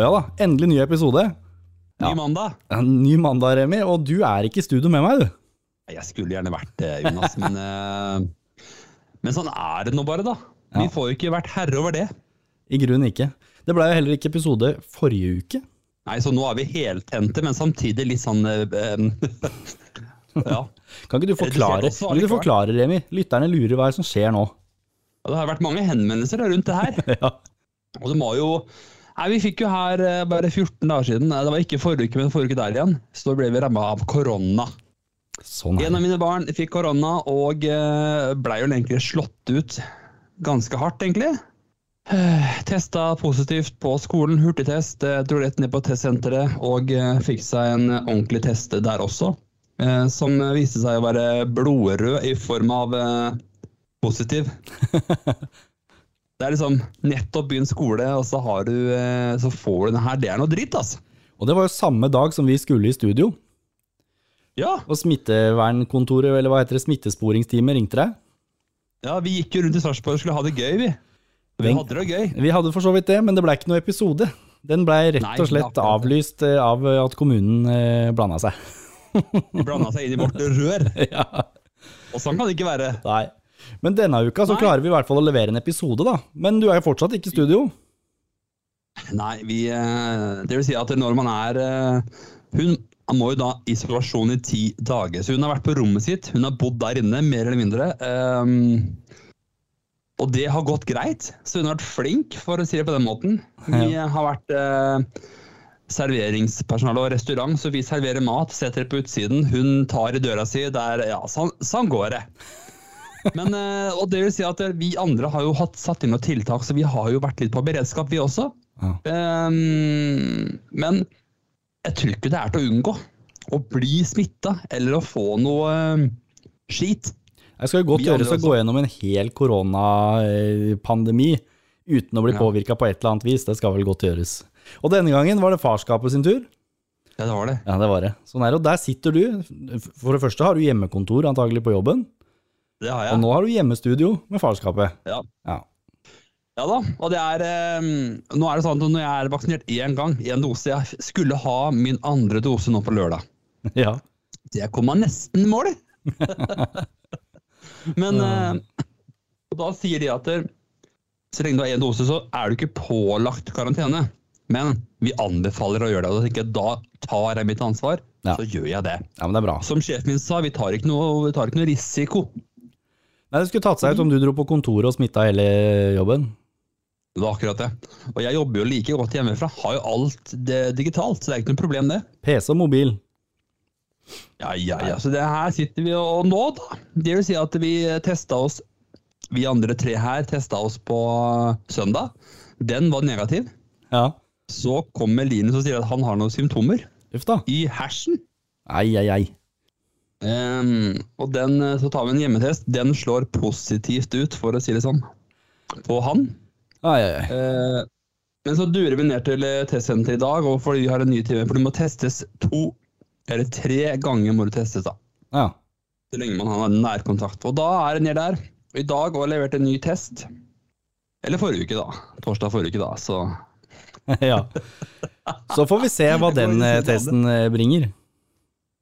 Å ja da, endelig ny episode. Ny mandag. En Ny mandag, Remi, og du er ikke i studio med meg, du. Jeg skulle gjerne vært det, Jonas, men, eh, men sånn er det nå bare, da. Vi Ja. får jo ikke vært herre over det. I grunnen ikke. Det ble jo heller ikke episode forrige uke. Nei, så nå er vi heltente, men samtidig litt sånn eh, Ja. Kan ikke du forklare, kan du forklare Remi? Lytterne lurer hva er det som skjer nå. Det har vært mange henvendelser rundt det her. ja. Og det må jo Nei, Vi fikk jo her eh, bare 14 dager siden, det var ikke forrige uke, men forrige uke der igjen, så ble vi ramma av korona. Sånn En av mine barn fikk korona og eh, blei jo egentlig slått ut ganske hardt, egentlig. Eh, Testa positivt på skolen, hurtigtest, dro rett ned på testsenteret og fikk seg en ordentlig test der også. Som viste seg å være blodrød i form av positiv. Det er liksom nettopp begynt skole, og så, har du, eh, så får du den her. Det er noe dritt, altså. Og det var jo samme dag som vi skulle i studio. Ja, Og smittevernkontoret, eller hva heter det, smittesporingsteamet ringte deg. ja, vi gikk jo rundt i Sarpsborg og skulle ha det gøy, vi. Vi hadde det gøy. Vi hadde for så vidt det, men det ble ikke noe episode. Den ble rett og slett det. avlyst eh, av at kommunen eh, blanda seg. De blanda seg inn i vårt rør. ja. Og sånn kan det ikke være. Nei. Men denne uka så Nei. klarer vi i hvert fall å levere en episode, da. Men du er jo fortsatt ikke i studio. Nei, vi eh, Det vil si at når man er eh, Hun må jo da i isolasjon i ti dager. Så hun har vært på rommet sitt. Hun har bodd der inne, mer eller mindre. Um, og det har gått greit. Så hun har vært flink, for å si det på den måten. Vi har vært uh, serveringspersonale og restaurant, så vi serverer mat, setter det på utsiden. Hun tar i døra si. Der, ja, sånn, sånn går det. Men, eh, og det vil si at vi andre har jo hatt satt inn noen tiltak, så vi har jo vært litt på beredskap, vi også. Ja. Um, men jeg tror ikke det er til å unngå å bli smitta eller å få noe eh, skit. Jeg skal godt gjøres å gå gjennom en hel koronapandemi uten å bli Ja. påvirka på et eller annet vis. Det skal vel godt gjøres. Og denne gangen var det farskapet sin tur. Ja, det var det. Ja, det var det. Sånn er det. Og der sitter du. For det første har du hjemmekontor antagelig på jobben, Det har og nå har du hjemmestudio med farskapet. Ja. Ja. ja da. Og det er eh, Nå er det sånn at når jeg er vaksinert én gang, én dose Jeg skulle ha min andre dose nå på lørdag. ja. Det kom meg nesten i mål. Men eh, da sier de at eh, så lenge du har én dose, så er du ikke pålagt karantene. Men vi anbefaler å gjøre det. Og da tenker jeg, da tar jeg mitt ansvar, Ja. så gjør jeg det. ja, men det er bra. Som sjefen min sa, vi tar ikke noe, vi tar ikke noe risiko. Nei, Det skulle tatt seg ut om du dro på kontoret og smitta hele jobben. Det var akkurat det. Og jeg jobber jo like godt hjemmefra. Har jo alt det digitalt, så det er ikke noe problem, det. PC og mobil. Ja, ja, ja. Så det her sitter vi og nå, da. Det vil si at vi testa oss Vi andre tre her testa oss på søndag. Den var negativ. Ja. Så kommer Linus og sier at han har noen symptomer Uff da. i hersen. Ai, ai, ei. Ehm, og den, så tar vi en hjemmetest. Den slår positivt ut, for å si det sånn, på han. Ai, ai. Eh, men så durer vi ned til eh, testsenteret i dag, og fordi vi har en ny time, for du må testes to eller tre ganger må du testes da. Ja. Så lenge man har nærkontakt. Og da er det ned der. I dag har jeg levert en ny test. Eller forrige uke, da. Torsdag forrige uke, da. Så ja. Så får vi se hva den eh, testen eh, bringer.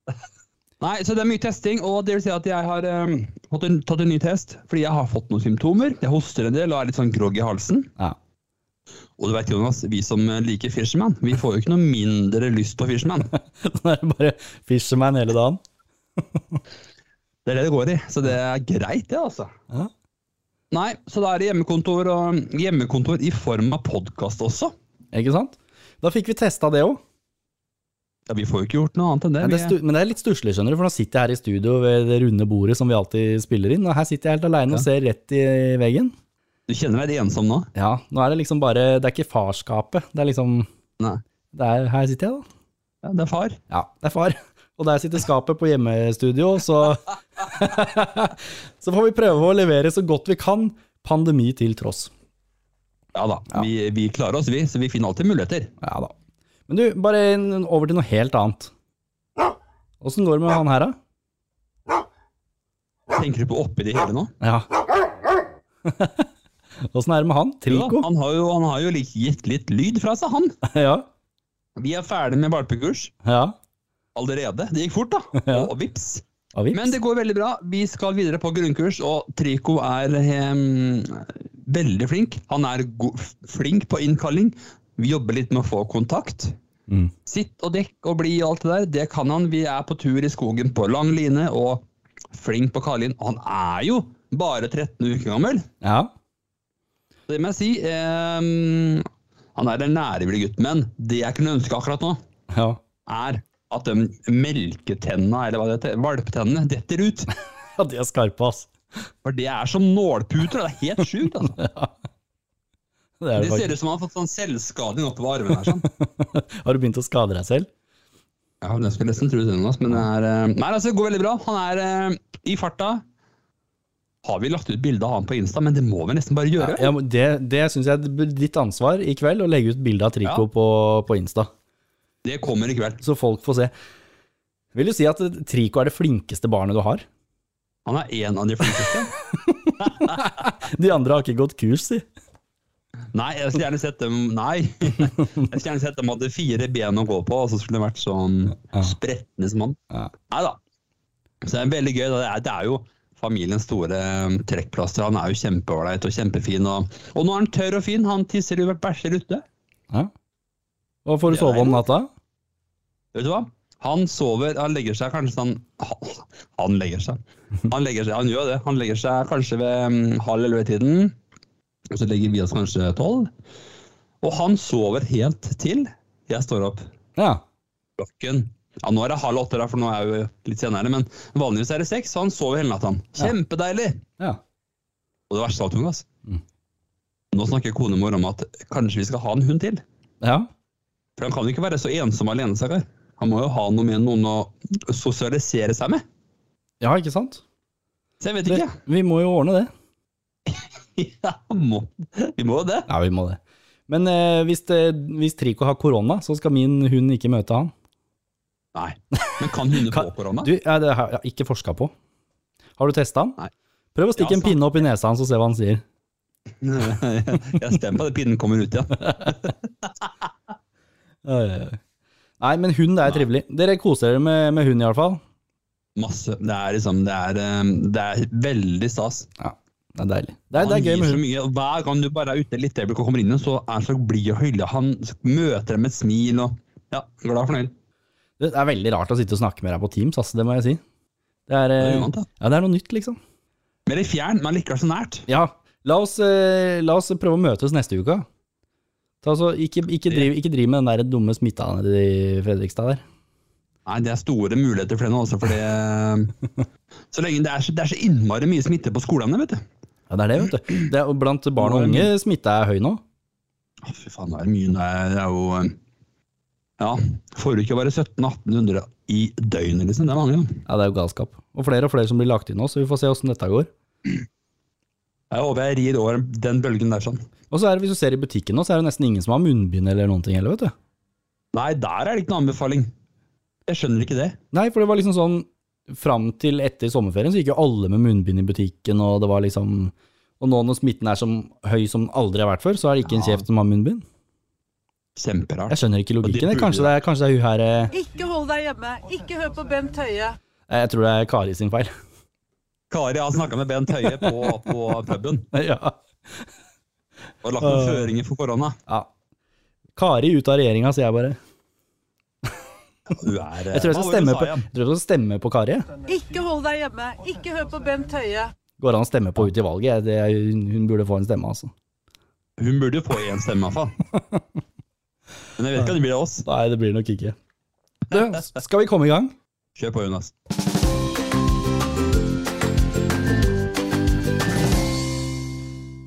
Nei, så det er mye testing, og det vil si at jeg har um, fått en, tatt en ny test fordi jeg har fått noen symptomer. Jeg hoster en del og er litt sånn grogg i halsen. Ja. Og du vet, Jonas, vi som eh, liker Fisherman, vi får jo ikke noe mindre lyst på Fisherman. Nå er det bare Fisherman hele dagen. Det er det det går i, så det er greit, det, altså. Ja. Nei, så da er det hjemmekontor, og hjemmekontor i form av podkast også. Ikke sant? Da fikk vi testa det òg. Ja, Vi får jo ikke gjort noe annet enn det. Men, det men det er litt stusslig, skjønner du, for nå sitter jeg her i studio ved det runde bordet som vi alltid spiller inn, og her sitter jeg helt aleine og ser rett i veggen. Du kjenner deg litt ensom nå? Ja, nå er det liksom bare Det er ikke farskapet, det er liksom Nei. det er, Her sitter jeg, da. Ja, det er far. Ja, det er far. Og der sitter skapet på hjemmestudio, så Så får vi prøve å levere så godt vi kan, pandemi til tross. Ja da, Vi, vi klarer oss, vi. Så vi finner alltid muligheter. Ja da. Men du, bare over til noe helt annet. Åssen går det med han her, da? Tenker du på oppi det hele nå? Ja. Åssen er det med han? Trico? Trico? han har jo, han har jo litt- gitt litt lyd fra seg, han. Ja. Vi er ferdig med valpekurs ja. allerede. Det gikk fort, da. Ja. Og vips. Og vips. Men det går veldig bra. Vi skal videre på grunnkurs, og Trico er um, veldig flink. Han er flink på innkalling. Vi jobber litt med å få kontakt. Mm. Sitt og dekk og bli og alt det der, det kan han. Vi er på tur i skogen på lang line og flink på Karlin. Han er jo bare 13 uker gammel. Ja. Det må jeg si. Eh, han er en nærivrig gutt, men det jeg kunne ønske akkurat nå, ja. er at de melketenna, eller hva det heter, valpetennene, detter ut. Ja, de er skarpe, ass. For det er som nålputer. Det er helt sjukt. Altså. Det Det det ser ut som han har fått sånn selvskading oppover armen. her sånn. Har du begynt å skade deg selv? Ja, det skulle jeg nesten tro men det er eh, Nei, altså, det går veldig bra. Han er uh, i farta. Har vi lagt ut bilde av han på Insta, men det må vi nesten bare gjøre. Ja, ja, det det syns jeg er ditt ansvar i kveld, å legge ut bilde av Trico Ja. på, på Insta. Det kommer i kveld. Så folk får se. Vil du si at Trico er det flinkeste barnet du har? Han er en av de flinkeste. De andre har ikke gått kurs, si. Nei, jeg skulle gjerne sett dem Nei. Jeg skulle gjerne sett dem hadde fire ben å gå på, og så skulle det vært sånn Ja. som han. Ja. Nei da. Så det er veldig gøy. Det er, det er jo familiens store um, trekkplaster. Han er jo kjempeålreit og kjempefin. Og, og nå er han tørr og fin. Han tisser jo bæsjer ute. Ja. Og får du sove om natta? Vet du hva? Han sover, han legger seg kanskje sånn Han, han legger seg. Han legger seg, han gjør det. Han legger seg kanskje ved um, halv elleve-tiden. Så legger vi oss kanskje tolv. Og han sover helt til jeg står opp. Ja. Klokken ja, Nå er det halv åtte, der, for nå er jeg jo litt senere, men vanligvis er det seks, så han sover hele natta. Kjempedeilig! ja. Og det verste av alt, Jonas Mm. Nå snakker konemor om at kanskje vi skal ha en hund til. Ja. For han kan jo ikke være så ensom alene, stakkar. Han må jo ha noe med noen å sosialisere seg med. ja, ikke sant? Så jeg vet Det, ikke. vi må jo ordne det. Ja, må, vi må det. Ja, vi må det. Men eh, hvis, det, hvis Trico har korona, så skal min hund ikke møte han. Nei. Men kan hunder få korona? Du, ja, det har jeg ikke forska på. Har du testa han? Nei. Prøv å stikke Ja, en pinne opp i nesa hans og se hva han sier. Jeg stemmer på at pinnen kommer ut ja. Nei, men hund er trivelig. Dere koser dere med, med hund i hvert fall. Masse. Det er liksom Det er, um, det er veldig stas. Ja, det er deilig. Det er, det er Han gøy med så hund. Hver gang du bare er ute litt øyeblikk og kommer inn, så er han så blid og hyggelig. Han møter dem med et smil og ja, glad og fornøyd. Det er veldig rart å sitte og snakke med deg på Teams, altså, det må jeg si. Det er, Det er eh, uvant, ja, det er noe nytt, liksom. Men litt fjern, men likevel så nært. Ja, la oss, eh, la oss prøve å møtes neste uke. Ta så, ikke, ikke, driv, ikke driv med den der dumme smitta nede i Fredrikstad der. Nei, det er store muligheter for det nå, altså. for det Så lenge det er så, det er så innmari mye smitte på skolene, vet du. Ja, det er det, vet du. Det er, blant barn og unge smitta er høy nå. Å, Fy faen, det er mye Det er, jo um, Ja, får du ikke være 1700-1800 i døgnet, liksom. Det er mange, da. Ja, det er jo galskap. Og flere og flere som blir lagt inn nå, så vi får se åssen dette går. Jeg håper jeg rir over den bølgen der, sånn. Og så er det, hvis du ser i butikken nå, så er det nesten ingen som har munnbind eller noen ting heller, vet du. Nei, der er det ikke noen anbefaling. Jeg skjønner ikke det. Nei, for det var liksom sånn Fram til etter sommerferien så gikk jo alle med munnbind i butikken, og det var liksom Og nå når smitten er så høy som aldri har vært før, så er det ikke en Ja. kjeft som har munnbind. Kjemperart. Jeg skjønner ikke logikken. de. Kanskje det er, kanskje det er hun her eh, Ikke hold deg hjemme. Ikke hør på Bent Høie. Jeg tror det er Kari sin feil. Kari har snakka med Bent Høie på, på puben ja. og lagt noen føringer for korona. ja. Kari ut av regjeringa, sier jeg bare. Er Jeg tror jeg skal stemme på, jeg tror jeg skal stemme på Kari. Ikke hold deg hjemme. Ikke hør på Bent Høie. Går an å stemme på ut i valget. Det er, hun hun burde få en stemme, altså. Hun burde jo få én stemme, iallfall. Men jeg vet ikke om det blir oss. Nei, det blir nok ikke. Du, skal vi komme i gang? Kjør på, Jonas.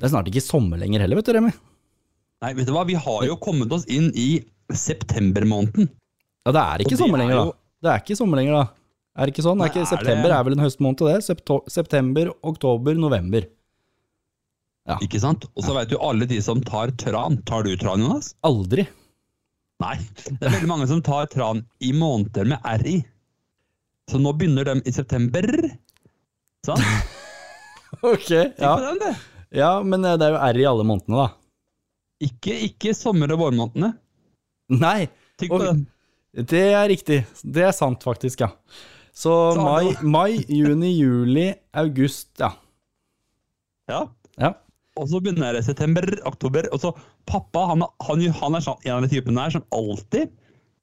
Det er snart ikke sommer lenger heller, vet du, Remi. Nei, vet du hva? Vi har jo kommet oss inn i septembermåneden. Ja, det er ikke sommer er lenger, jo- da. Det er ikke sommer lenger, da. Er det ikke sånn? Er Nei, ikke er det- september er vel en høstmåned, til det? Septo september, oktober, november. Ikke sant? Og så vet du alle de som tar tran. Tar du tran, Jonas? Aldri. Nei. Det er veldig mange som tar tran i måneder med R i. Så nå begynner de i september. Sant? Ok, Tenk ja. det. Ja, men eh, det er jo R i alle månedene, da. Ikke, ikke sommer- og vårmånedene. Nei, Tenk på Og- den. Det er riktig. Det er sant, faktisk, ja. Så mai, mai, juni, juli, august, ja. Ja. ja. Og så begynner det september, oktober. Og så pappa han, han, han er sånn, en av de typene der som alltid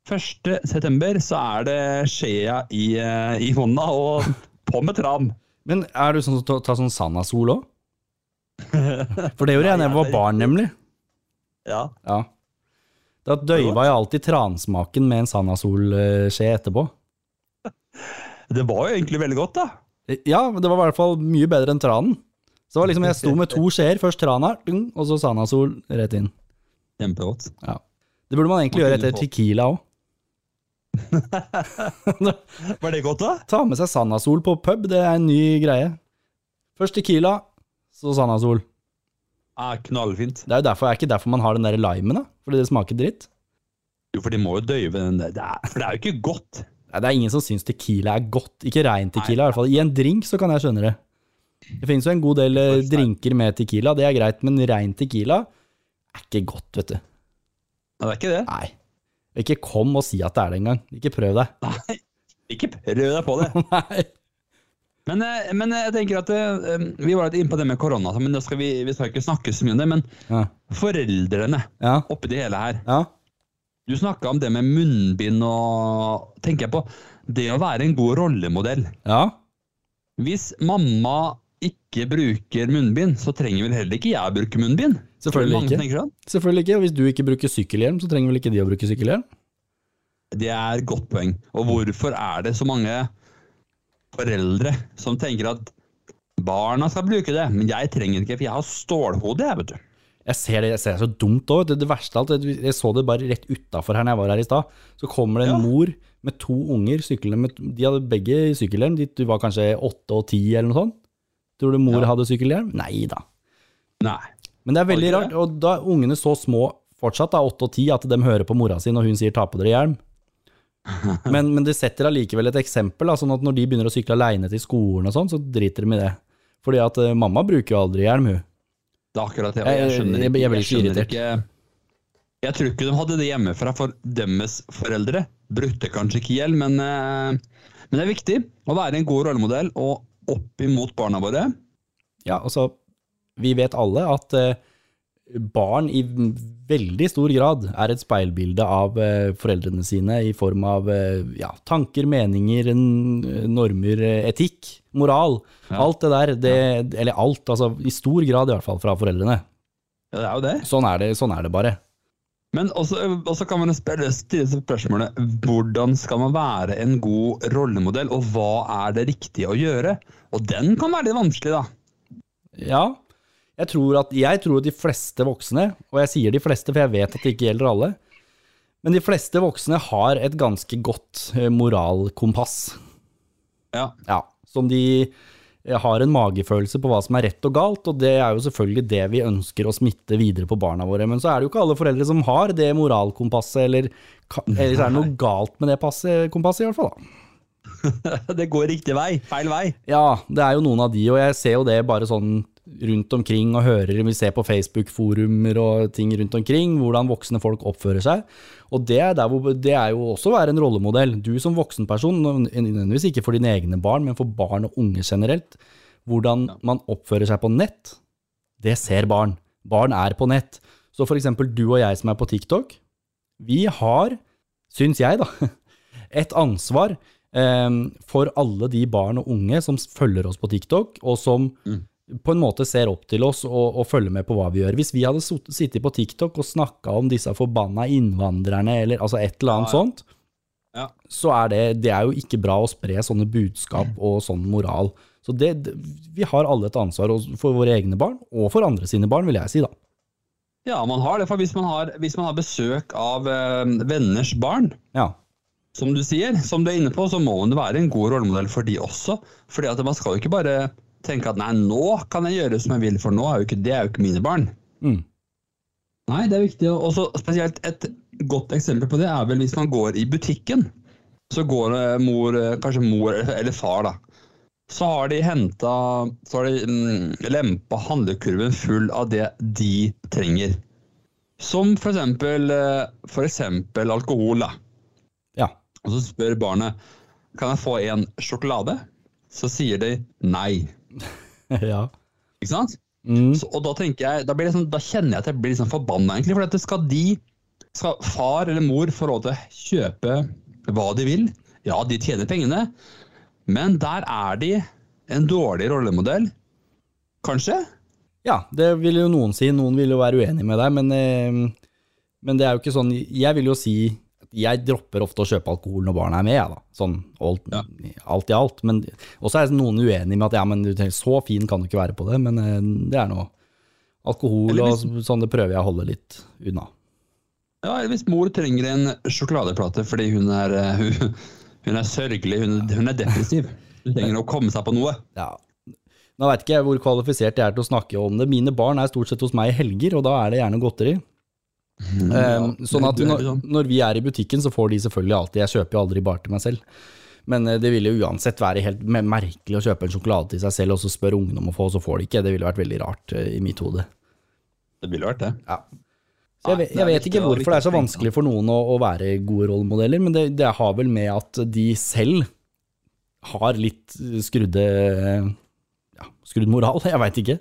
1. september så er det skjea i, eh, i hånda og på med tran. Men er du sånn som tar- tar sånn Sanna-sol òg? For det gjorde jeg da jeg var er barn, nemlig. Ja. Ja. Da døyva jeg alltid transmaken med en Sanna-sol-skje etterpå. Det var jo egentlig veldig godt, da. Ja, men det var i hvert fall mye bedre enn tranen. Så det var liksom, jeg sto med to skjeer, først trana, og så Sanna-sol rett inn. Kjempegodt. Ja. Det burde man egentlig Man gjøre etter Tequila òg. Var det godt, da? Ta med seg Sanna-sol på pub, det er en ny greie. Først Tequila, så Sanna-sol. Ja, knallfint. Det er jo derfor, er ikke derfor man har den der limen, da. Fordi det smaker dritt. Jo, for de må jo døyve den der. Det er, for det er jo ikke godt. Nei, det er ingen som syns Tequila er godt. Ikke rein Tequila, i hvert fall. I en drink så kan jeg skjønne det. Det finnes jo en god del eh, drinker med Tequila, det er greit, men rein Tequila er ikke godt, vet du. Nei, det er ikke det. Nei. Ikke kom og si at det er det engang. Ikke prøv deg. Nei, ikke prøv deg på det. Nei. Men, eh, men jeg tenker at eh, Vi var litt inne på det med korona, men skal vi, vi skal ikke snakke så mye om det. Men Ja. foreldrene Ja. oppi det hele her. ja. Du snakka om det med munnbind og tenker jeg på det å være en god rollemodell. Ja. Hvis mamma ikke bruker munnbind, så trenger vel heller ikke jeg å bruke munnbind? Selvfølgelig ikke. sånn. Selvfølgelig ikke. Og hvis du ikke bruker sykkelhjelm, så trenger vel ikke de å bruke sykkelhjelm? Det er et godt poeng. Og hvorfor er det så mange foreldre som tenker at barna skal bruke det, men jeg trenger ikke, for jeg har stålhode, jeg, vet du. Jeg ser det, jeg ser det så dumt òg. Det, det verste av alt, jeg så det bare rett utafor her når jeg var her i stad. Så kommer det en Ja. mor med to unger syklende med De hadde begge sykkelhjelm. De var kanskje åtte og ti eller noe sånt. Tror du mor Ja. hadde sykkelhjelm? Nei da. Nei. Men det er veldig rart. Og da ungene så små fortsatt, da, åtte og ti, at de hører på mora si når hun sier 'ta på dere hjelm'. Men, men det setter allikevel et eksempel, da, sånn at når de begynner å sykle aleine til skolen og sånn, så driter de i det. Fordi at uh, mamma bruker jo aldri hjelm, hun. Det er akkurat det. Jeg- Jeg skjønner jeg- jeg blir ikke skjønner ikke- Jeg tror ikke de hadde det hjemmefra, for deres foreldre brukte kanskje ikke hjelm, men, uh, men det er viktig å være en god rollemodell og opp imot barna våre. Ja, altså, vi vet alle at eh, barn i veldig stor grad er et speilbilde av eh, foreldrene sine i form av eh, ja, tanker, meninger, normer, eh, etikk, moral. Ja. Alt det der, det, eller alt, altså i stor grad i hvert fall fra foreldrene. Ja, det er jo det. Sånn er det, sånn er det bare. Men også, også kan man spørre, stille spørsmålet hvordan skal man være en god rollemodell, og hva er det riktige å gjøre? Og den kan være litt vanskelig, da. Ja, jeg tror at jeg tror de fleste voksne, og jeg sier de fleste for jeg vet at det ikke gjelder alle, men de fleste voksne har et ganske godt eh, moralkompass. Ja. Ja, som de eh, har en magefølelse på hva som er rett og galt, og det er jo selvfølgelig det vi ønsker å smitte videre på barna våre. Men så er det jo ikke alle foreldre som har det moralkompasset, eller, eller så er det noe galt med det passet, kompasset i hvert fall. da. Det går riktig vei. Feil vei. Ja, det er jo noen av de, og jeg ser jo det bare sånn rundt omkring og hører, vi ser på Facebook-forumer og ting rundt omkring, hvordan voksne folk oppfører seg. Og det er, der hvor, det er jo også å være en rollemodell. Du som voksenperson, nødvendigvis ikke for dine egne barn, men for barn og unge generelt. Hvordan man oppfører seg på nett, det ser barn. Barn er på nett. Så for eksempel du og jeg som er på TikTok, vi har, syns jeg da, et ansvar eh, for alle de barn og unge som følger oss på TikTok, og som på en måte ser opp til oss og, og følger med på hva vi gjør. Hvis vi hadde sittet på TikTok og snakka om disse forbanna innvandrerne, eller altså et eller annet Ja, sånt, Ja. så er det, det er jo ikke bra å spre sånne budskap og sånn moral. Så det, vi har alle et ansvar for våre egne barn, og for andre sine barn, vil jeg si da. Ja, man har det. For hvis man har, hvis man har besøk av øh, venners barn, Ja. som du sier, som du er inne på, så må man være en god rollemodell for de også. Fordi at man skal jo ikke bare tenke at nei, nå kan jeg gjøre som jeg vil, for nå er jo ikke, det er jo ikke mine barn. Mm. Nei, det er viktig. Og så spesielt et godt eksempel på det er vel hvis man går i butikken. Så går det mor, kanskje mor eller far, da. så har de henta Så har de mm, lempa handlekurven full av det de trenger. Som for eksempel, eh, for eksempel alkohol. da. Ja. Og så spør barnet kan jeg få en sjokolade. Så sier de nei. ja. Ikke sant? Mm. Så, og da tenker jeg, da, sånn, da kjenner jeg at jeg blir sånn forbanna, egentlig. For dette skal de, skal far eller mor få lov til å kjøpe hva de vil. Ja, de tjener pengene, men der er de en dårlig rollemodell. Kanskje? Ja, det vil jo noen si. Noen vil jo være uenig med deg, men, eh, men det er jo ikke sånn Jeg vil jo si jeg dropper ofte å kjøpe alkohol når barna er med, jeg, da. Sånn alt, Ja. alt i alt. Men også er noen uenig med at ja, men så fin kan du ikke være på det, men eh, det er noe alkohol hvis, og sånn, det prøver jeg å holde litt unna. Ja, eller hvis mor trenger en sjokoladeplate fordi hun er, eh, hun, hun er sørgelig, hun, hun er depressiv. Hun trenger å komme seg på noe. Ja. Nå veit ikke jeg hvor kvalifisert jeg er til å snakke om det. Mine barn er stort sett hos meg i helger, og da er det gjerne godteri. Um, sånn at det er når, sånn. når vi er i butikken, så får de selvfølgelig alltid Jeg kjøper jo aldri bare til meg selv. Men eh, det ville jo uansett være helt merkelig å kjøpe en sjokolade til seg selv, og så spør ungene om å få, og så får de ikke. Det ville vært veldig rart eh, i mitt hode. Det ville vært det. Ja. Så jeg, jeg vet ikke hvorfor det er så vanskelig for noen å, å være gode rollemodeller, men det, det har vel med at de selv har litt skrudde ja, skrudd moral, jeg veit ikke.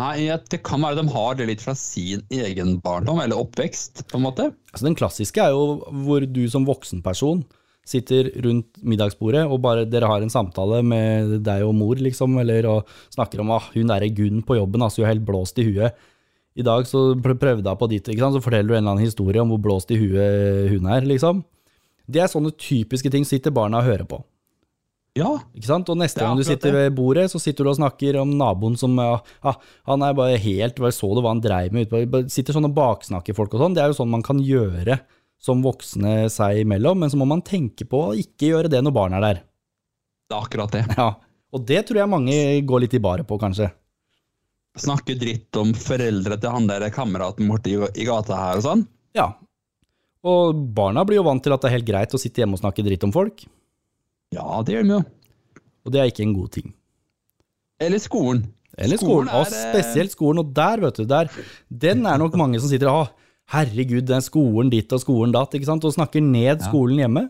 Nei, det kan være de har det litt fra sin egen barndom, eller oppvekst, på en måte. Altså Den klassiske er jo hvor du som voksenperson sitter rundt middagsbordet og bare dere har en samtale med deg og mor, liksom, eller og snakker om ah, hun derre Gunn på jobben, altså, hun er helt blåst i huet. I dag så prøvde jeg på ditt, ikke sant, så forteller du en eller annen historie om hvor blåst i huet hun er, liksom. Det er sånne typiske ting sitter barna og hører på. Ja, Ikke sant? Og neste gang du sitter ved bordet, så sitter du og snakker om naboen som ja, ah, Han er bare helt Bare så du hva han dreiv med Sitter sånn og baksnakker folk og sånn. Det er jo sånn man kan gjøre som voksne seg imellom, men så må man tenke på å ikke gjøre det når barn er der. det er akkurat det. Ja. Og det tror jeg mange går litt i baret på, kanskje. Snakke dritt om foreldre til han der kameraten borte i gata her og sånn. Ja. Og barna blir jo vant til at det er helt greit å sitte hjemme og snakke dritt om folk, Ja, det gjør de jo. og det er ikke en god ting. Eller skolen. Eller skolen, Skolen er, og spesielt skolen. Og der, vet du, der, den er nok mange som sitter og ah, herregud, den skolen ditt og skolen datt, ikke sant, og snakker ned skolen hjemme.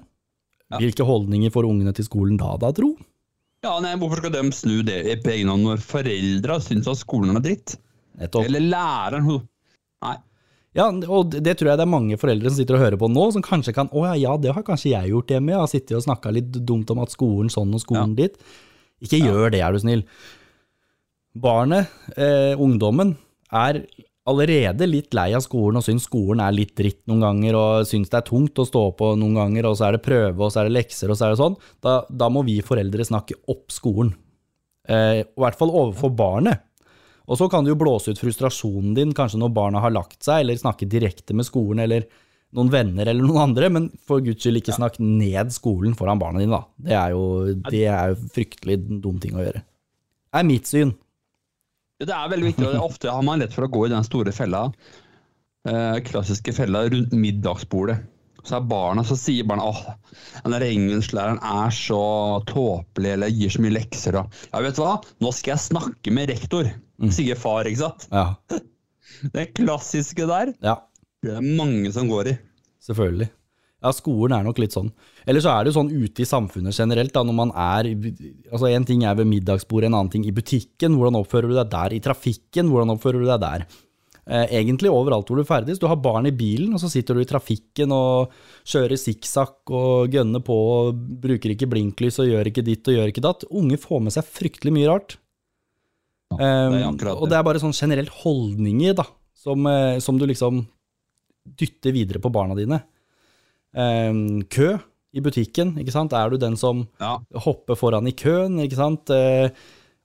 Ja. Hvilke holdninger får ungene til skolen da, da, tro? Ja, nei, Hvorfor skal de snu det på egen hånd når foreldra syns at skolen er dritt? Nettopp. Eller læreren Nei. Ja, og det, tror jeg det er mange foreldre som sitter og hører på nå, som kanskje kan Å ja, ja, det har kanskje jeg gjort hjemme. Jeg har sittet og snakka litt dumt om at skolen sånn og skolen ditt. Ikke gjør det, er du snill. Barnet, eh, ungdommen, er allerede litt lei av skolen og syns skolen er litt dritt noen ganger, og syns det er tungt å stå på noen ganger, og så er det prøve, og så er det lekser, og så er det sånn. Da, da må vi foreldre snakke opp skolen. Eh, I hvert fall overfor barnet. Og så kan du jo blåse ut frustrasjonen din kanskje når barna har lagt seg, eller snakke direkte med skolen eller noen venner eller noen andre, men for guds skyld ikke snakk ned skolen foran barna dine, da. Det er jo, det er jo fryktelig dum ting å gjøre. Det er mitt syn. Det er veldig viktig, og ofte har man lett for å gå i den store fella. Eh, klassiske fella rundt middagsbordet. Så er barna, så sier barna åh, den der engelsklæreren er så tåpelig eller gir så mye lekser. Og, ja, vet du hva, nå skal jeg snakke med rektor, sier far, ikke sant? Ja, Det klassiske der, ja det er mange som går i. selvfølgelig. Ja, skolen er nok litt sånn. Eller så er det jo sånn ute i samfunnet generelt, da, når man er Altså, en ting er ved middagsbordet, en annen ting i butikken. Hvordan oppfører du deg der? I trafikken, hvordan oppfører du deg der? Eh, egentlig overalt hvor du ferdes. Du har barn i bilen, og så sitter du i trafikken og kjører sikksakk og gønner på og bruker ikke blinklys og gjør ikke ditt og gjør ikke datt. Unge får med seg fryktelig mye rart. Det Um, akkurat og det er bare sånn generelt holdninger da, som, eh, som du liksom dytter videre på barna dine. Um, kø i butikken, ikke sant? Er du den som Ja, hopper foran i køen, ikke sant? Eh,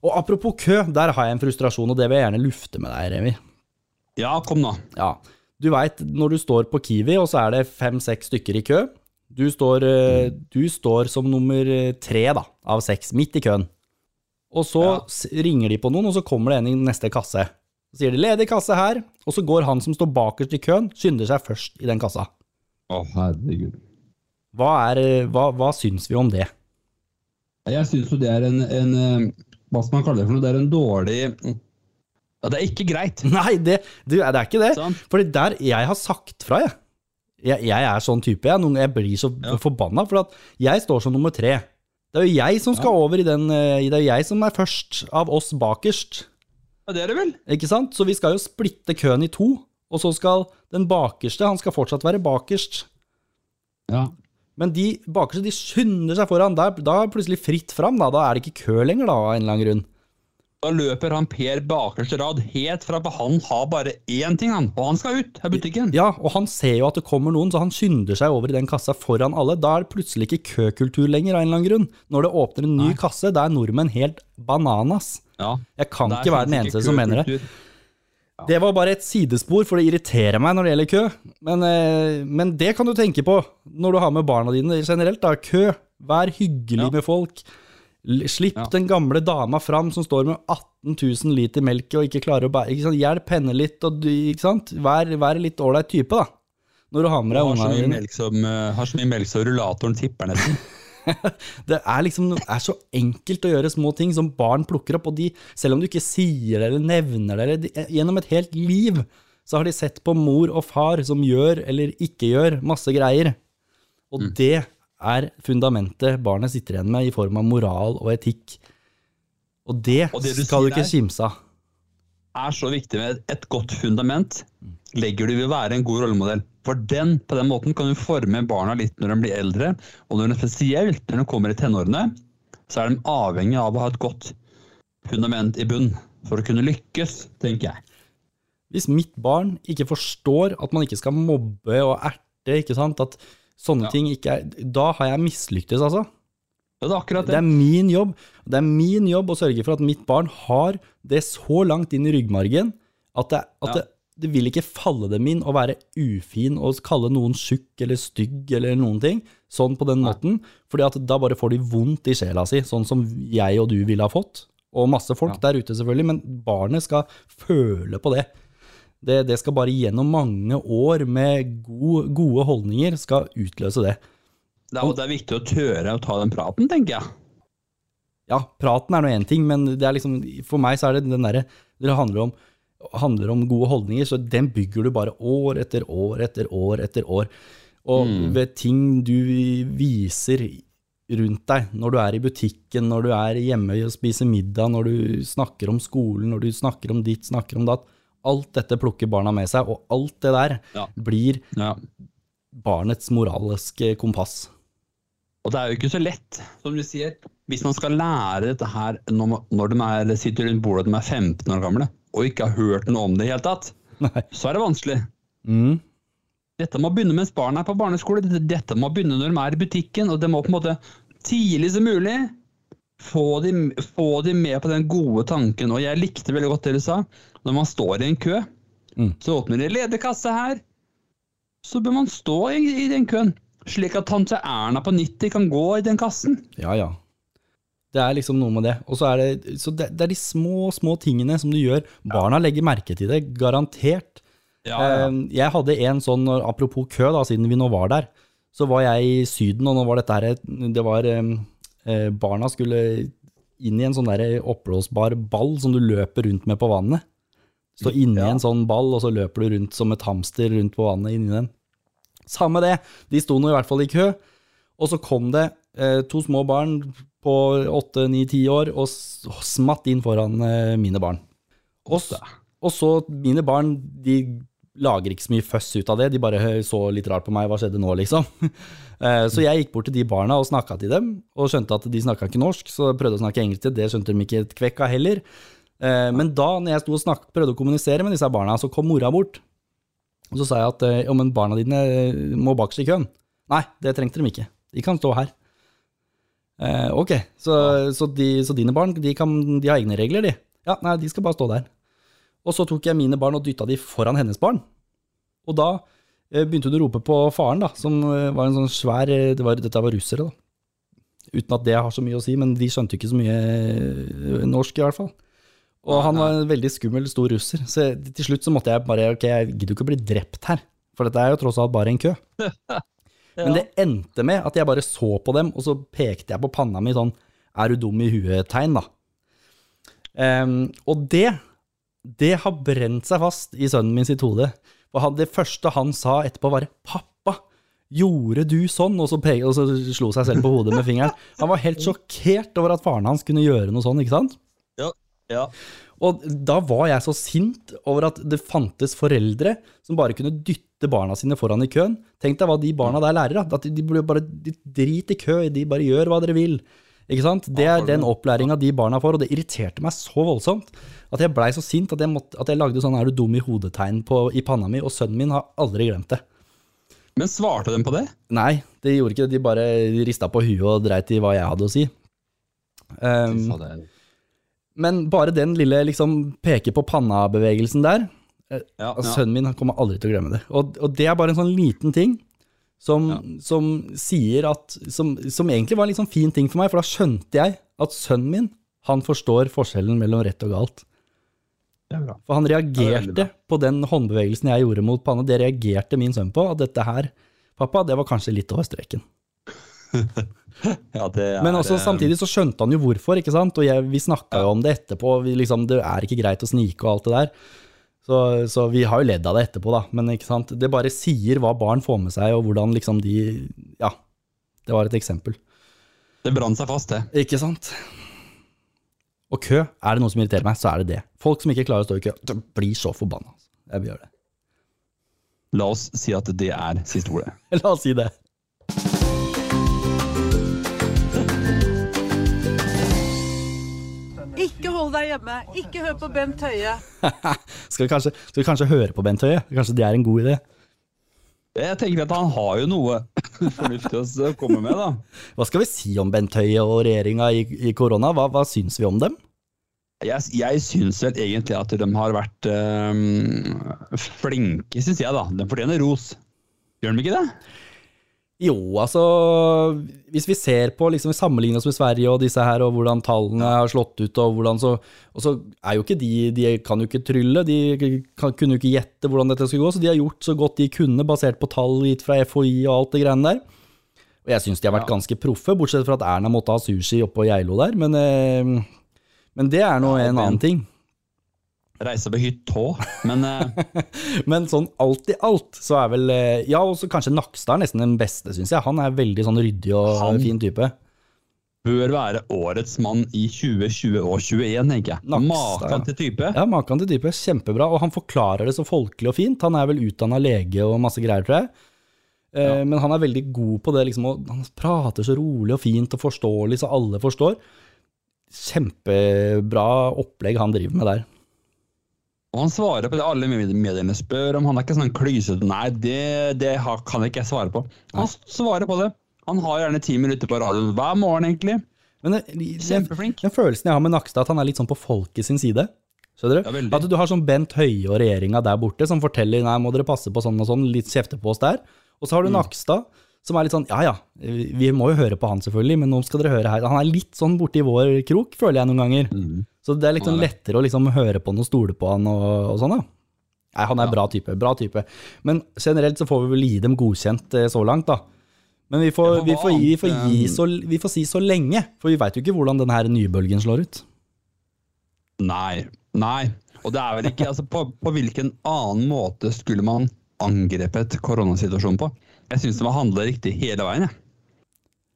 og apropos kø, der har jeg en frustrasjon, og det vil jeg gjerne lufte med deg, Remi. ja kom nå. Ja, du vet, når du står på Kiwi, og så er det fem-seks stykker i kø, du står, mm. du står som nummer eh, tre da, av seks, midt i køen. Og så Ja. ringer de på noen, og så kommer det en i neste kasse. Så sier de 'ledig kasse her', og så går han som står bakerst i køen, skynder seg først i den kassa. Å, herregud. Hva, er, hva, hva syns vi om det? Jeg syns jo det er en, en eh, Hva skal man kalle det for noe? Det er en dårlig ja, Det er ikke greit. Nei, det, du, det er ikke det. Sånn. Fordi der jeg har sagt fra, jeg. Jeg, jeg er sånn type. Jeg, jeg blir så Ja. forbanna, for at jeg står som nummer tre. Det er jo jeg som skal over i den eh, Det er jo jeg som er først av oss bakerst. Ja, det er det vel? Ikke sant? Så vi skal jo splitte køen i to, og så skal den bakerste Han skal fortsatt være bakerst. Ja. Men de bakerste de skynder seg foran. Da, da er det plutselig fritt fram. Da. da er det ikke kø lenger, da, av en eller annen grunn. Da løper han Per bakerste rad helt fra, for han har bare én ting, han. Og han skal ut av butikken. Ja, og han ser jo at det kommer noen, så han skynder seg over i den kassa foran alle. Da er det plutselig ikke køkultur lenger, av en eller annen grunn. Når det åpner en ny Nei. kasse, da er nordmenn helt bananas. Ja. Jeg kan ikke være den eneste som mener det. Ja. Det var bare et sidespor, for det irriterer meg når det gjelder kø. Men, eh, men det kan du tenke på når du har med barna dine generelt. da, Kø. Vær hyggelig Ja. med folk. Slipp Ja. den gamle dama fram som står med 18 000 liter melk og ikke klarer å bære? Hjelp henne litt, og? Vær, vær litt ålreit type, da. Når du har med deg ungene dine. eh, har så mye melk som rullatoren tipper nesten. Det er liksom det er så enkelt å gjøre små ting som barn plukker opp, og de, selv om du ikke sier det eller nevner det, eller de, gjennom et helt liv, så har de sett på mor og far som gjør eller ikke gjør masse greier. Og Mm. det er fundamentet barnet sitter igjen med i form av moral og etikk. Og det, Og det du skal du ikke kimse av. er så viktig med et godt fundament, legger du ved å være en god rollemodell. For den, på den måten kan du forme barna litt når de blir eldre, og når de spesielt når de kommer i tenårene, så er de avhengig av å ha et godt fundament i bunn for å kunne lykkes, tenker jeg. Hvis mitt barn ikke forstår at man ikke skal mobbe og erte, ikke sant, at sånne Ja. ting ikke er Da har jeg mislyktes, altså. Ja, det er Det det. er min jobb. Det er min jobb å sørge for at mitt barn har det så langt inn i ryggmargen at, det, at Ja. det, vil ikke falle dem inn å være ufin og kalle noen tjukk eller stygg eller noen ting, sånn på den Nei. måten, fordi da bare får de vondt i sjela si, sånn som jeg og du ville ha fått, og masse folk der ute selvfølgelig, men barnet skal føle på det. Det, det skal bare gjennom mange år med god, gode holdninger skal utløse det. Det er, det er viktig å tørre å ta den praten, tenker jeg. Ja, praten er nå én ting, men det liksom, for meg så er det den derre Det handler om, handler om gode holdninger, så den bygger du bare år etter år etter år etter år. Og Mm. ved ting du viser rundt deg, når du er i butikken, når du er hjemme og spiser middag, når du snakker om skolen, når du snakker om ditt, snakker om datt, alt dette plukker barna med seg, og alt det der Ja. blir Ja. barnets moralske kompass. Og det er jo ikke så lett, som du sier. Hvis man skal lære dette her når, når de er, sitter rundt bordet og de er 15 år gamle, og ikke har hørt noe om det i hele tatt, Nei. så er det vanskelig. Mm. Dette må begynne mens barna er på barneskole. Dette må begynne når de er i butikken, og det må på en måte tidlig som mulig få de, få de med på den gode tanken. Og jeg likte veldig godt det du sa. Når man står i en kø, Mm. så åpner det ledig kasse her. Så bør man stå i, i den køen, slik at tante Erna på 90 kan gå i den kassen. Ja, ja. Det er liksom noe med det. Og så er det, så det, det er de små, små tingene som du gjør. Barna legger merke til det, garantert. Ja, ja. Jeg hadde en sånn, apropos kø, da, siden vi nå var der, så var jeg i Syden, og nå var dette her, det var eh, eh, Barna skulle inn i en sånn der oppblåsbar ball som du løper rundt med på vannet. Stå inni Ja. en sånn ball, og så løper du rundt som et hamster rundt på vannet inni den. Samme det, de sto nå i hvert fall i kø, og så kom det eh, to små barn på åtte, ni, ti år og smatt inn foran eh, mine barn. Og, og så mine barn, de lager ikke så mye føss ut av det, de bare så litt rart på meg, hva skjedde nå, liksom. Eh, Så jeg gikk bort til de barna og snakka til dem, og skjønte at de snakka ikke norsk, så prøvde å snakke engelsk til, det skjønte de ikke et kvekk av heller. Eh, Men da når jeg sto og snakket, prøvde å kommunisere med disse barna, så kom mora bort. Og så sa jeg at jo, men barna dine eh, må bakerst i køen. Nei, det trengte de ikke. De kan stå her. Eh, ok, så, så, de, så dine barn de, kan, de har egne regler, de? Ja, nei, de skal bare stå der. Og så tok jeg mine barn og dytta de foran hennes barn. Og da eh, begynte hun å rope på faren, da, som eh, var en sånn svær eh, det var, Dette var russere, da. Uten at det har så mye å si, men de skjønte ikke så mye eh, norsk, i hvert fall. Og han var en veldig skummel, stor russer. Så til slutt så måtte jeg bare Ok, jeg gidder jo ikke å bli drept her, for dette er jo tross alt bare en kø. Men det endte med at jeg bare så på dem, og så pekte jeg på panna mi sånn er du dum i huet-tegn, da. Um, og det, det har brent seg fast i sønnen min sitt hode. For han, det første han sa etterpå, var 'pappa, gjorde du sånn?' Og så, pe- og så slo seg selv på hodet med fingeren. Han var helt sjokkert over at faren hans kunne gjøre noe sånn, ikke sant? Ja. Ja. Og da var jeg så sint over at det fantes foreldre som bare kunne dytte barna sine foran i køen. Tenk deg hva de barna der lærer, da. At de bare de driter i kø, de bare gjør hva dere vil. Ikke sant? Det er den opplæringa de barna får, og det irriterte meg så voldsomt at jeg blei så sint at jeg, måtte, at jeg lagde sånn 'er du dum i hodet'-tegn på- i panna mi, og sønnen min har aldri glemt det. Men svarte de på det? Nei, de gjorde ikke det. De bare rista på huet og dreit i hva jeg hadde å si. Um. Men bare den lille liksom peke på panna-bevegelsen der, Ja, Altså, ja. Sønnen min kommer aldri til å glemme det. Og, og det er bare en sånn liten ting som, som sier at som, som egentlig var en litt sånn fin ting for meg, for da skjønte jeg at sønnen min han forstår forskjellen mellom rett og galt. Det bra. For han er reagerte på den håndbevegelsen jeg gjorde mot panna. Det reagerte min sønn på. At dette her, pappa, det var kanskje litt over streken. Ja, det er, Men også samtidig så skjønte han jo hvorfor, ikke sant? Og jeg, vi snakka jo om det etterpå. Vi liksom, det er ikke greit å snike og alt det der. Så, så vi har jo ledd av det etterpå, da. Men ikke sant? det bare sier hva barn får med seg, og hvordan liksom de Ja. Det var et eksempel. Det brant seg fast, det. Ikke sant? Og kø, er det noe som irriterer meg, så er det det. Folk som ikke klarer å stå i kø, blir så forbanna. altså. Jeg vil gjøre det. La oss si at det er siste ordet. La oss si det. Ikke hold deg hjemme. Ikke hør på Bent Høie. Skal vi kanskje, skal vi kanskje høre på Bent Høie? Kanskje det er en god idé? Jeg tenker at han har jo noe fornuftig å komme med, da. Hva skal vi si om Bent Høie og regjeringa i, i korona? Hva, hva syns vi om dem? Jeg, jeg syns vel egentlig at de har vært øh, flinke, syns jeg, da. De fortjener ros. Gjør de ikke det? Jo, altså Hvis vi ser på, liksom sammenligner oss med Sverige og disse her, og hvordan tallene har slått ut, og hvordan så Og så er jo ikke de De kan jo ikke trylle, de kan, kunne jo ikke gjette hvordan dette skulle gå, så de har gjort så godt de kunne, basert på tall gitt fra FHI og alt det greiene der. Og jeg syns de har vært Ja. ganske proffe, bortsett fra at Erna måtte ha sushi oppå Geilo der, men eh, Men det er nå Ja, en annen ting. Reise på hytta men eh, Men sånn alt i alt, så er vel eh, Ja, og så kanskje Nakstad er nesten den beste, syns jeg. Han er veldig sånn ryddig og Han- fin type. bør være årets mann i 2020 og 2021, tenker jeg. Nakstad, Maken ja. til type. Ja, maken til type. Kjempebra. Og han forklarer det så folkelig og fint. Han er vel utdanna lege og masse greier, tror jeg. Eh, Men han er veldig god på det, liksom, og han prater så rolig og fint og forståelig, så alle forstår. Kjempebra opplegg han driver med der. Og han svarer på det alle mediene spør om. Han er ikke sånn klysete Nei, det, det kan ikke jeg svare på. Han svarer på det. Han har gjerne ti minutter på radioen hver morgen, egentlig. Men det, den, Kjempeflink. den følelsen jeg har med Nakstad, at han er litt sånn på folket sin side. Skjønner Ja, du? veldig. at du har sånn Bent Høie og regjeringa der borte som forteller nei, må dere passe på sånn og sånn, litt kjefte på oss der. Og så har du Mm. Nakstad, som er litt sånn ja ja, vi må jo høre på han selvfølgelig, men nå skal dere høre her. Han er litt sånn borti vår krok, føler jeg noen ganger. Mm. Så det er det. lettere å liksom høre på han og stole på han og, og sånn, da. Nei, han er bra type, bra type. Men generelt så får vi vel gi dem godkjent eh, så langt, da. Men vi får, vi får, gi, vi får, gi så, vi får si så lenge, for vi veit jo ikke hvordan den her nye bølgen slår ut. Nei. Nei. Og det er vel ikke altså, på, på hvilken annen måte skulle man angrepet koronasituasjonen på? Jeg syns det var handla riktig hele veien, jeg.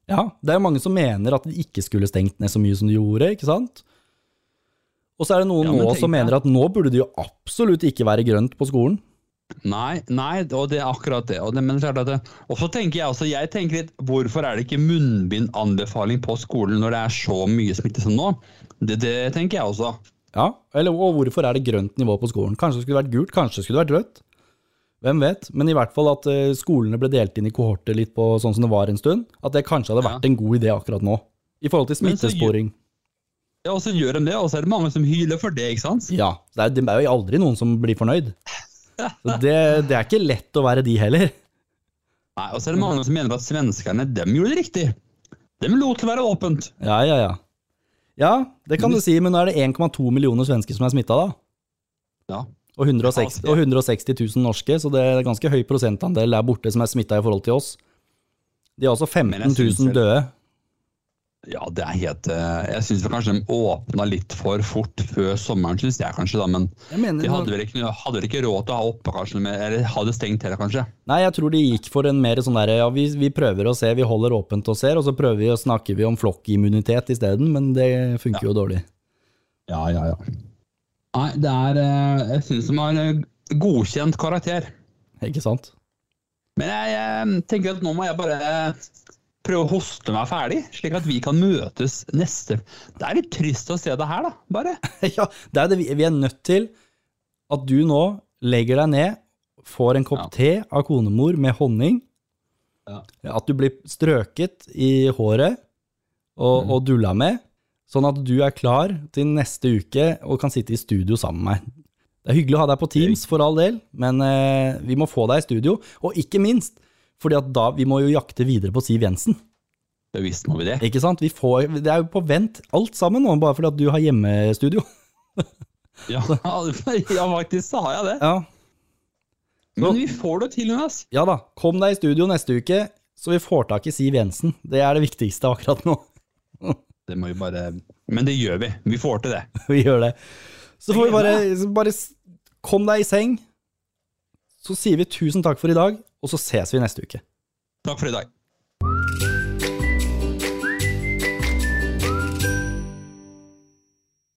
Ja, det er jo mange som mener at de ikke skulle stengt ned så mye som de gjorde, ikke sant? Og så er det noen Ja, men nå som mener at nå burde det jo absolutt ikke være grønt på skolen. Nei, nei, og det er akkurat det. Og, det, men klart at det, og så tenker jeg også, jeg tenker litt, hvorfor er det ikke munnbindanbefaling på skolen når det er så mye smitte som nå? Det, det tenker jeg også. Ja, eller og hvorfor er det grønt nivå på skolen? Kanskje det skulle vært gult, kanskje det skulle vært rødt. Hvem vet? Men i hvert fall at eh, skolene ble delt inn i kohorter litt på sånn som det var en stund. At det kanskje hadde Ja. vært en god idé akkurat nå. I forhold til smittesporing. Ja, og så gjør de det, og så er det mange som hyler for det, ikke sant? Ja, det er, det er jo aldri noen som blir fornøyd. Så det, det er ikke lett å være de heller. Nei, Og så er det mange som mener at svenskene dem gjorde det riktig. De lot det være åpent. Ja, ja, ja. Ja, det kan du si, men nå er det 1,2 millioner svensker som er smitta, da. Ja. Og 160, og 160 000 norske, så det er ganske høy prosentandel der borte som er smitta i forhold til oss. De har også 15 Men jeg synes 000 døde. Ja, det er helt eh, Jeg syns kanskje de åpna litt for fort før sommeren, syns jeg kanskje, da. Men mener, de hadde vel, ikke, hadde vel ikke råd til å ha oppe, kanskje, eller hadde stengt heller, kanskje. Nei, jeg tror de gikk for en mer sånn derre ja, vi, vi prøver å se, vi holder åpent og ser, og så prøver vi å snakke vi om flokkimmunitet isteden, men det funker jo dårlig. Ja, ja, ja. Nei, det er eh, Jeg syns de har eh, godkjent karakter. Ikke sant? Men jeg, jeg tenker at nå må jeg bare prøve å hoste meg ferdig, slik at vi kan møtes neste Det er litt trist å se det her, da. Bare. ja, det er det vi, vi er nødt til at du nå legger deg ned, får en kopp Ja. te av konemor med honning, Ja. at du blir strøket i håret og, Mm. og dulla med, sånn at du er klar til neste uke og kan sitte i studio sammen med meg. Det er hyggelig å ha deg på Teams, for all del, men eh, vi må få deg i studio. Og ikke minst, fordi da, vi må jo jakte videre på Siv Jensen. Ja, Visst må vi det. Ikke sant? Vi får, det er jo på vent alt sammen nå, bare fordi at du har hjemmestudio. Ja, ja faktisk så har jeg det. Ja, Men vi får det til, Jonas. ja da, kom deg i studio neste uke, så vi får tak i Siv Jensen. Det er det viktigste akkurat nå. Det må vi bare Men det gjør vi. Vi får til det. vi gjør det. Så får vi bare, bare kom deg i seng. Så sier vi tusen takk for i dag, og så ses vi neste uke. Takk for i dag.